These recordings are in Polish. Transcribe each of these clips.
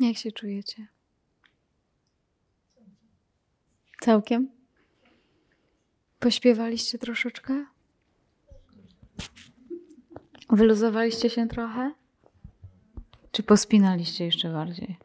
Jak się czujecie? Całkiem? Pośpiewaliście troszeczkę? Wyluzowaliście się trochę? Czy pospinaliście jeszcze bardziej?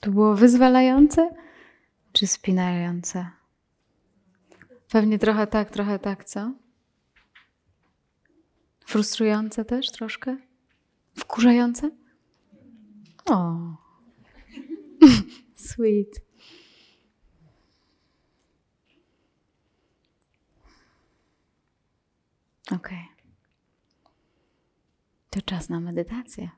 To było wyzwalające, czy spinające? Pewnie trochę tak, trochę tak, co? Frustrujące też troszkę? Wkurzające? O, sweet. Ok. To czas na medytację.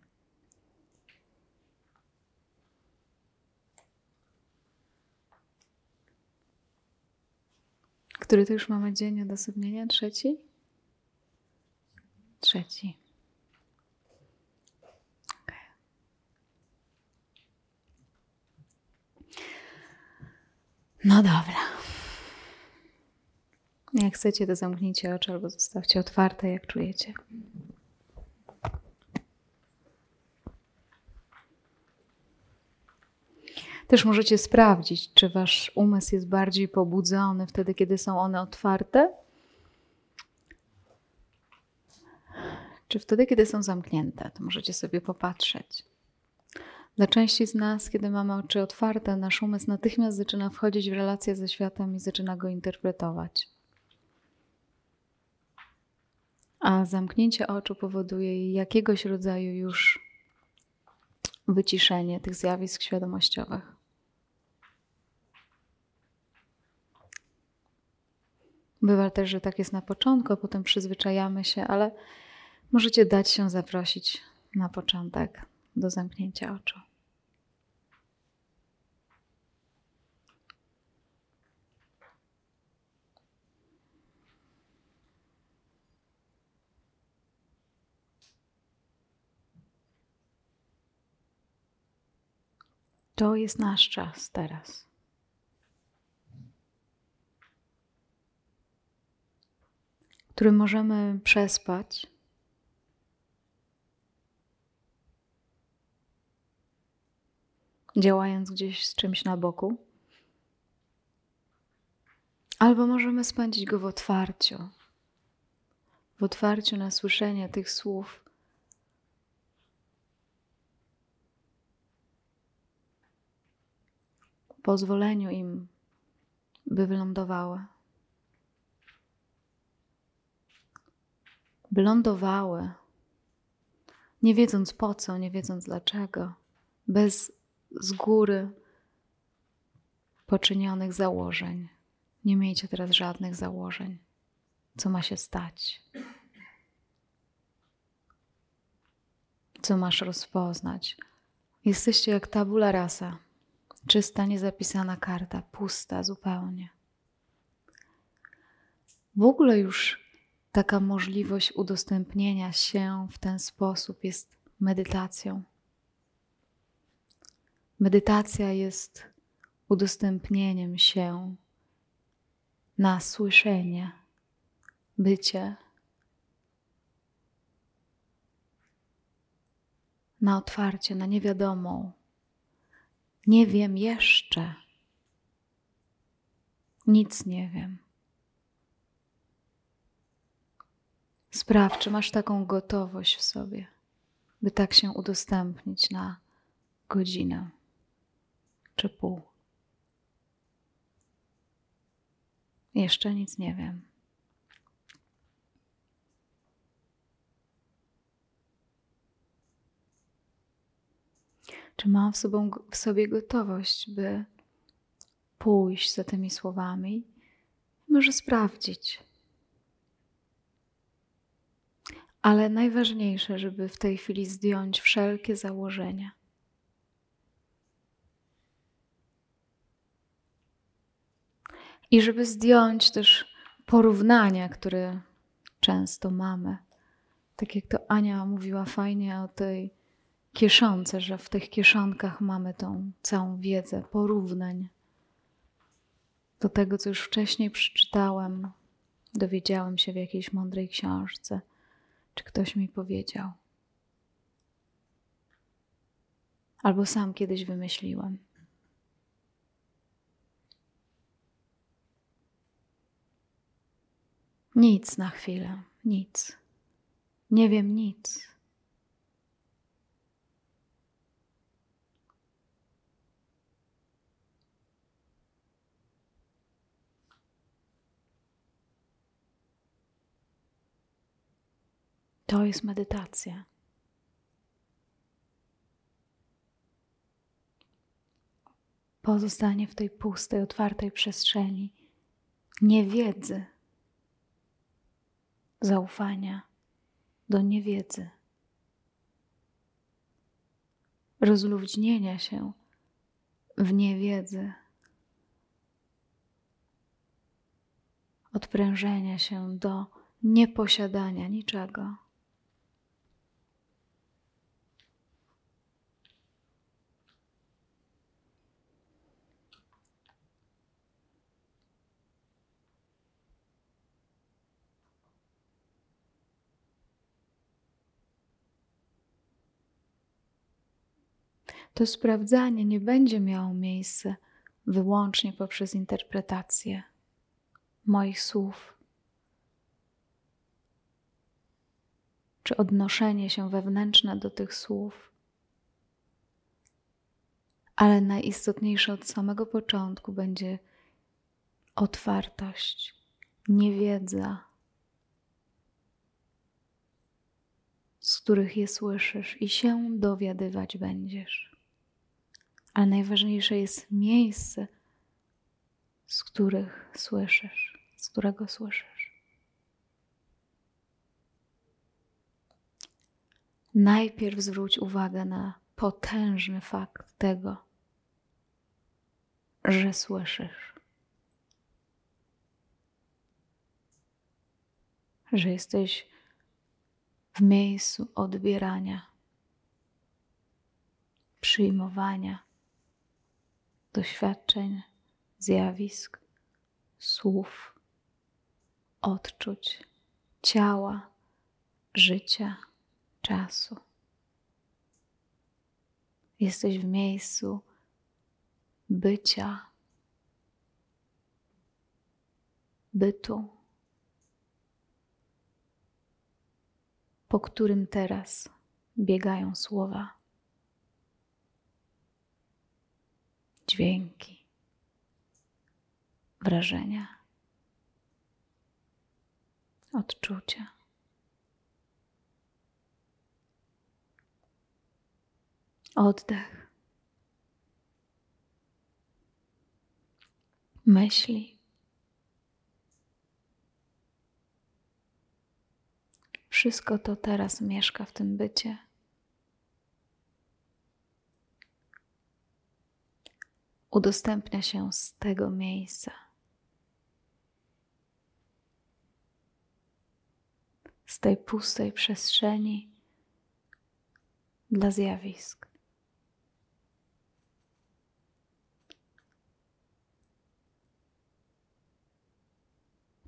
Który to już mamy dzień odosobnienia? Trzeci? Trzeci. No dobra. Jak chcecie, to zamknijcie oczy albo zostawcie otwarte, jak czujecie. Też możecie sprawdzić, czy wasz umysł jest bardziej pobudzony wtedy, kiedy są one otwarte, czy wtedy, kiedy są zamknięte. To możecie sobie popatrzeć. Dla części z nas, kiedy mamy oczy otwarte, nasz umysł natychmiast zaczyna wchodzić w relację ze światem i zaczyna go interpretować. A zamknięcie oczu powoduje jakiegoś rodzaju już wyciszenie tych zjawisk świadomościowych. Bywa też, że tak jest na początku, a potem przyzwyczajamy się, ale możecie dać się zaprosić na początek do zamknięcia oczu. To jest nasz czas teraz. który możemy przespać. Działając gdzieś z czymś na boku, albo możemy spędzić go w otwarciu, w otwarciu na słyszenie tych słów. Pozwoleniu im, by wylądowały. by lądowały, nie wiedząc po co, nie wiedząc dlaczego, bez z góry poczynionych założeń. Nie miejcie teraz żadnych założeń, co ma się stać, co masz rozpoznać. Jesteście jak tabula rasa, czysta, niezapisana karta, pusta zupełnie. W ogóle już taka możliwość udostępnienia się w ten sposób jest medytacją. Medytacja jest udostępnieniem się na słyszenie, bycie, na otwarcie, na niewiadomą. Nie wiem jeszcze. Nic nie wiem. Spraw, czy masz taką gotowość w sobie, by tak się udostępnić na godzinę czy pół. Jeszcze nic nie wiem. Czy mam w, w sobie gotowość, by pójść za tymi słowami? Może sprawdzić, ale najważniejsze, żeby w tej chwili zdjąć wszelkie założenia. I żeby zdjąć też porównania, które często mamy. Tak jak to Ania mówiła fajnie o tej kieszonce, że w tych kieszonkach mamy tą całą wiedzę porównań do tego, co już wcześniej przeczytałem, dowiedziałem się w jakiejś mądrej książce czy ktoś mi powiedział. albo sam kiedyś wymyśliłem. Nic na chwilę, nic. Nie wiem nic. To jest medytacja. Pozostanie w tej pustej, otwartej przestrzeni niewiedzy, zaufania do niewiedzy, rozluźnienia się w niewiedzy, odprężenia się do nieposiadania niczego. To sprawdzanie nie będzie miało miejsca wyłącznie poprzez interpretację moich słów, czy odnoszenie się wewnętrzne do tych słów. Ale najistotniejsze od samego początku będzie otwartość, niewiedza, z których je słyszysz, i się dowiadywać będziesz ale najważniejsze jest miejsce, z których słyszysz, z którego słyszysz. Najpierw zwróć uwagę na potężny fakt tego, że słyszysz, że jesteś w miejscu odbierania, przyjmowania doświadczeń, zjawisk, słów, odczuć, ciała, życia, czasu. Jesteś w miejscu bycia, bytu, po którym teraz biegają słowa. Dźwięki, wrażenia, odczucia. Oddech, myśli. Wszystko to teraz mieszka w tym bycie. Udostępnia się z tego miejsca. Z tej pustej przestrzeni dla zjawisk.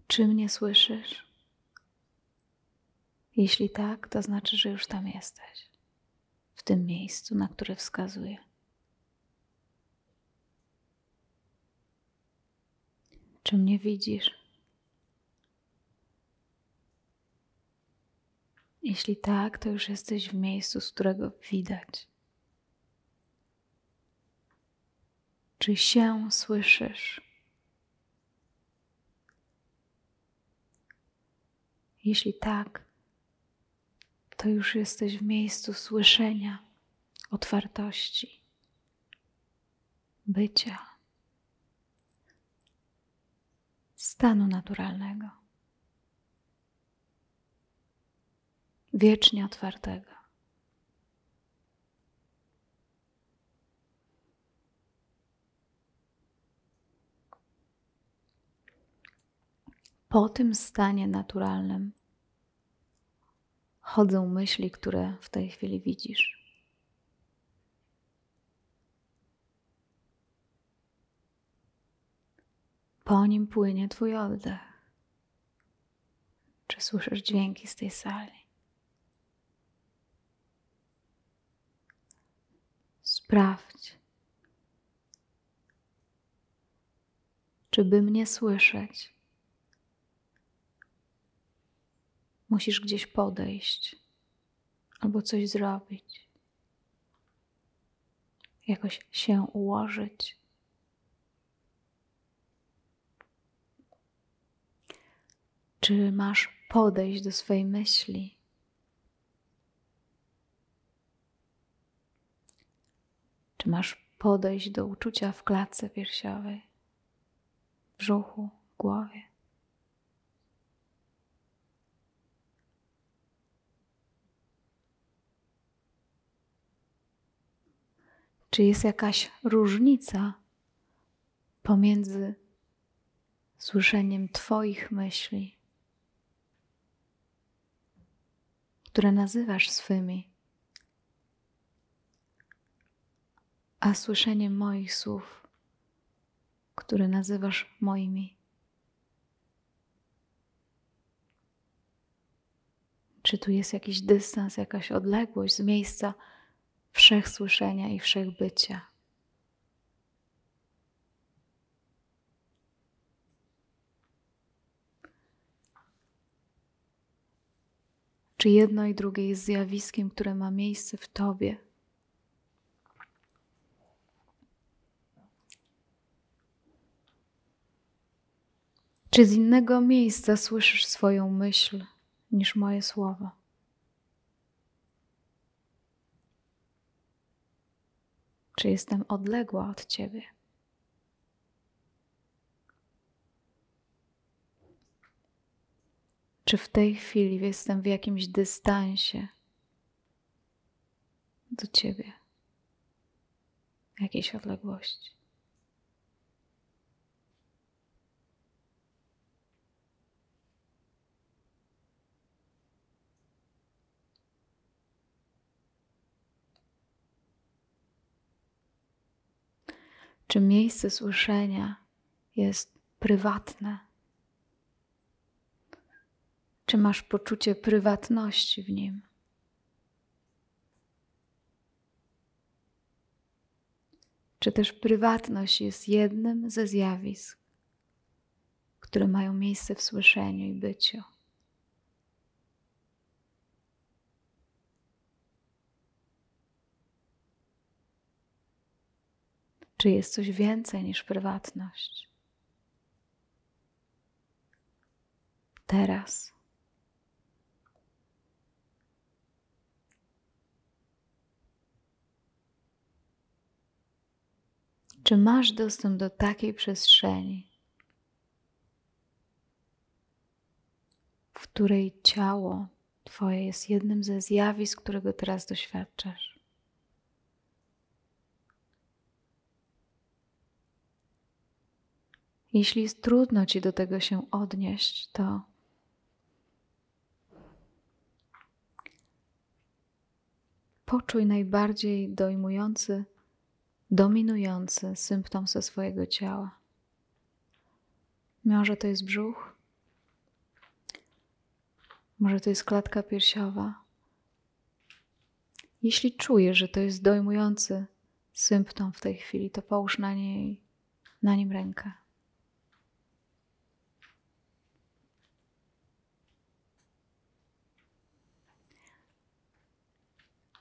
Czy mnie słyszysz? Jeśli tak, to znaczy, że już tam jesteś, w tym miejscu, na które wskazuję. Czy mnie widzisz? Jeśli tak, to już jesteś w miejscu, z którego widać. Czy się słyszysz? Jeśli tak, to już jesteś w miejscu słyszenia, otwartości, bycia. Stanu naturalnego, wiecznie otwartego. Po tym stanie naturalnym chodzą myśli, które w tej chwili widzisz. Po nim płynie Twój oddech. Czy słyszysz dźwięki z tej sali? Sprawdź, czy by mnie słyszeć, musisz gdzieś podejść albo coś zrobić, jakoś się ułożyć. Czy masz podejść do swojej myśli? Czy masz podejść do uczucia w klatce piersiowej, w brzuchu, w głowie? Czy jest jakaś różnica pomiędzy słyszeniem Twoich myśli, które nazywasz swymi, a słyszeniem moich słów, które nazywasz moimi? Czy tu jest jakiś dystans, jakaś odległość z miejsca, wszechsłyszenia i wszechbycia. Czy jedno i drugie jest zjawiskiem, które ma miejsce w Tobie? Czy z innego miejsca słyszysz swoją myśl niż moje słowo? czy jestem odległa od Ciebie. Czy w tej chwili jestem w jakimś dystansie do Ciebie, jakiejś odległości? czy miejsce słyszenia jest prywatne? Czy masz poczucie prywatności w nim? Czy też prywatność jest jednym ze zjawisk, które mają miejsce w słyszeniu i byciu? Czy jest coś więcej niż prywatność? Teraz. Czy masz dostęp do takiej przestrzeni, w której ciało Twoje jest jednym ze zjawisk, którego teraz doświadczasz? Jeśli jest trudno ci do tego się odnieść, to poczuj najbardziej dojmujący, dominujący symptom ze swojego ciała. Może to jest brzuch, może to jest klatka piersiowa. Jeśli czujesz, że to jest dojmujący symptom w tej chwili, to połóż na niej, na nim rękę.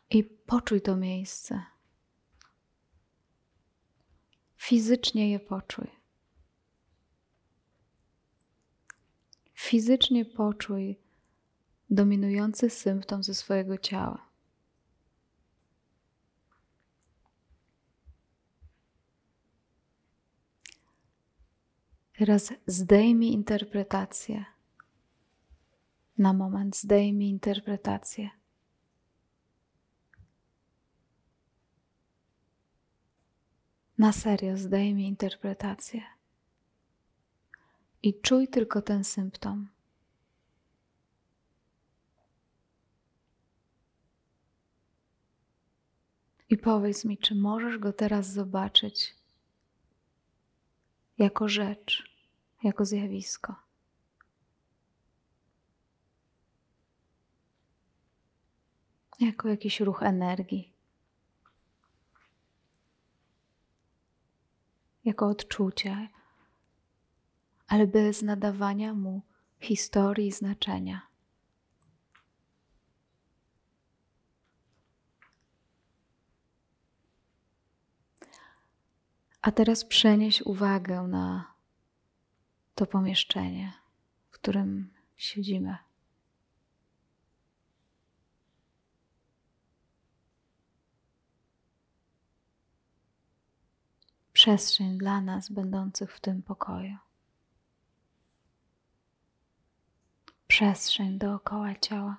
I poczuj to miejsce. Fizycznie je poczuj. Fizycznie poczuj dominujący symptom ze swojego ciała. Teraz zdejmij interpretację. Na moment zdejmij interpretację. Na serio zdejmij interpretację. I czuj tylko ten symptom. I powiedz mi, czy możesz go teraz zobaczyć jako rzecz, jako zjawisko. Jako jakiś ruch energii. Jako odczucie, ale bez nadawania mu historii i znaczenia. A teraz przenieś uwagę na to pomieszczenie, w którym siedzimy. Przestrzeń dla nas będących w tym pokoju. Przestrzeń dookoła ciała.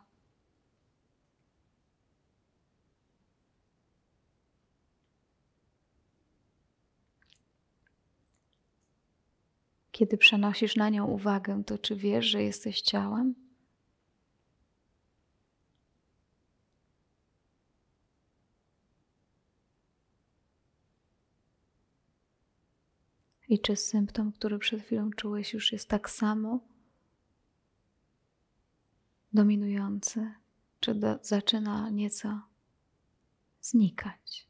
Kiedy przenosisz na nią uwagę, to czy wiesz, że jesteś ciałem? I czy symptom, który przed chwilą czułeś, już jest tak samo dominujący, czy do, zaczyna nieco znikać?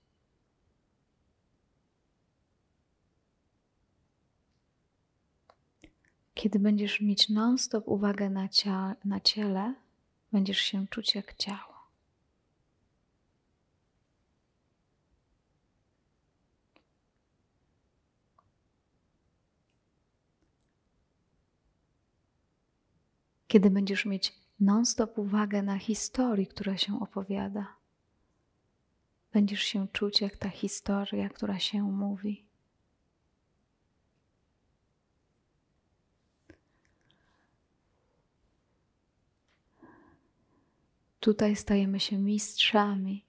Kiedy będziesz mieć non-stop uwagę na, cia- na ciele, będziesz się czuć jak ciało. Kiedy będziesz mieć non-stop uwagę na historii, która się opowiada, będziesz się czuć jak ta historia, która się mówi. Tutaj stajemy się mistrzami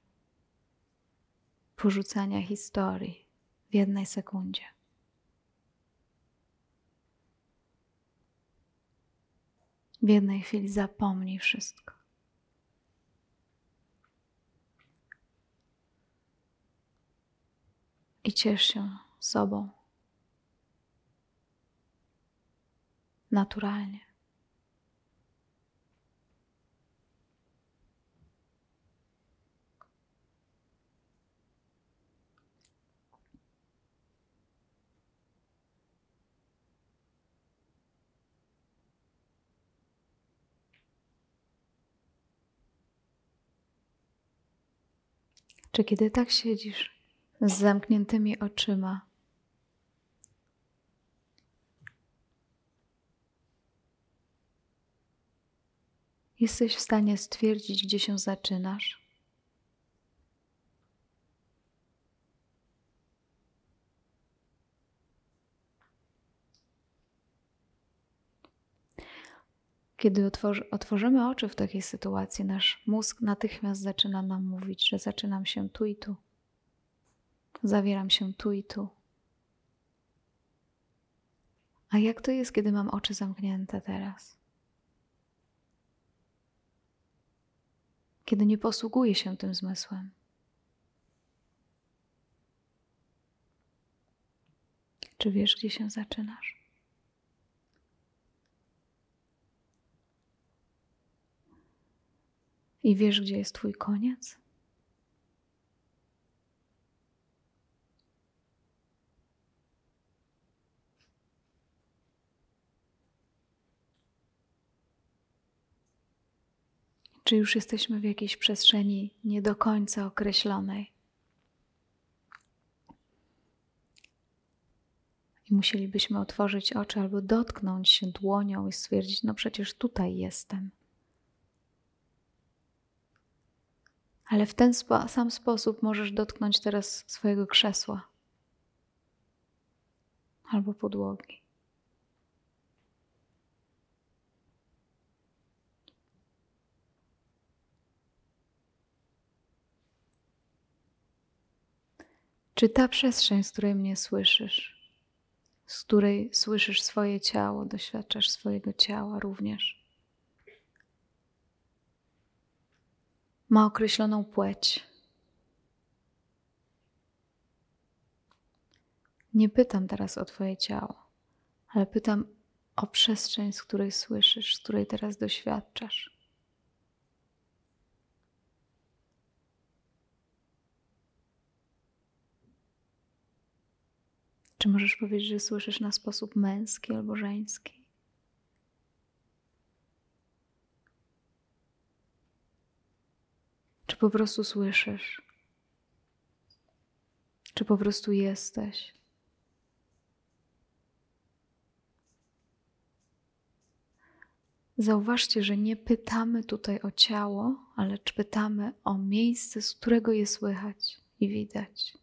porzucania historii w jednej sekundzie. W jednej chwili zapomnij wszystko. I ciesz się sobą naturalnie. Czy kiedy tak siedzisz z zamkniętymi oczyma, jesteś w stanie stwierdzić, gdzie się zaczynasz? Kiedy otworzy, otworzymy oczy w takiej sytuacji, nasz mózg natychmiast zaczyna nam mówić, że zaczynam się tu i tu. Zawieram się tu i tu. A jak to jest, kiedy mam oczy zamknięte teraz? Kiedy nie posługuję się tym zmysłem? Czy wiesz, gdzie się zaczynasz? I wiesz, gdzie jest Twój koniec? Czy już jesteśmy w jakiejś przestrzeni nie do końca określonej? I musielibyśmy otworzyć oczy albo dotknąć się dłonią i stwierdzić: No przecież tutaj jestem. Ale w ten spo sam sposób możesz dotknąć teraz swojego krzesła albo podłogi. Czy ta przestrzeń, z której mnie słyszysz, z której słyszysz swoje ciało, doświadczasz swojego ciała również, ma określoną płeć. Nie pytam teraz o Twoje ciało, ale pytam o przestrzeń, z której słyszysz, z której teraz doświadczasz. Czy możesz powiedzieć, że słyszysz na sposób męski albo żeński? Po prostu słyszysz? Czy po prostu jesteś? Zauważcie, że nie pytamy tutaj o ciało, ale pytamy o miejsce, z którego je słychać i widać.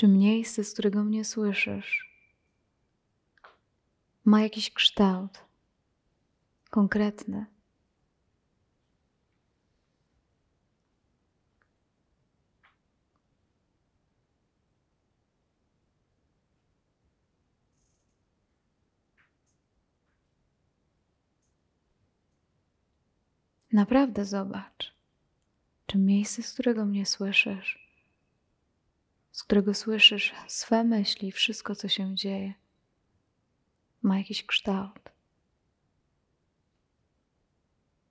Czy miejsce, z którego mnie słyszysz, ma jakiś kształt konkretny? Naprawdę zobacz, czy miejsce, z którego mnie słyszysz, z którego słyszysz swe myśli, wszystko, co się dzieje, ma jakiś kształt.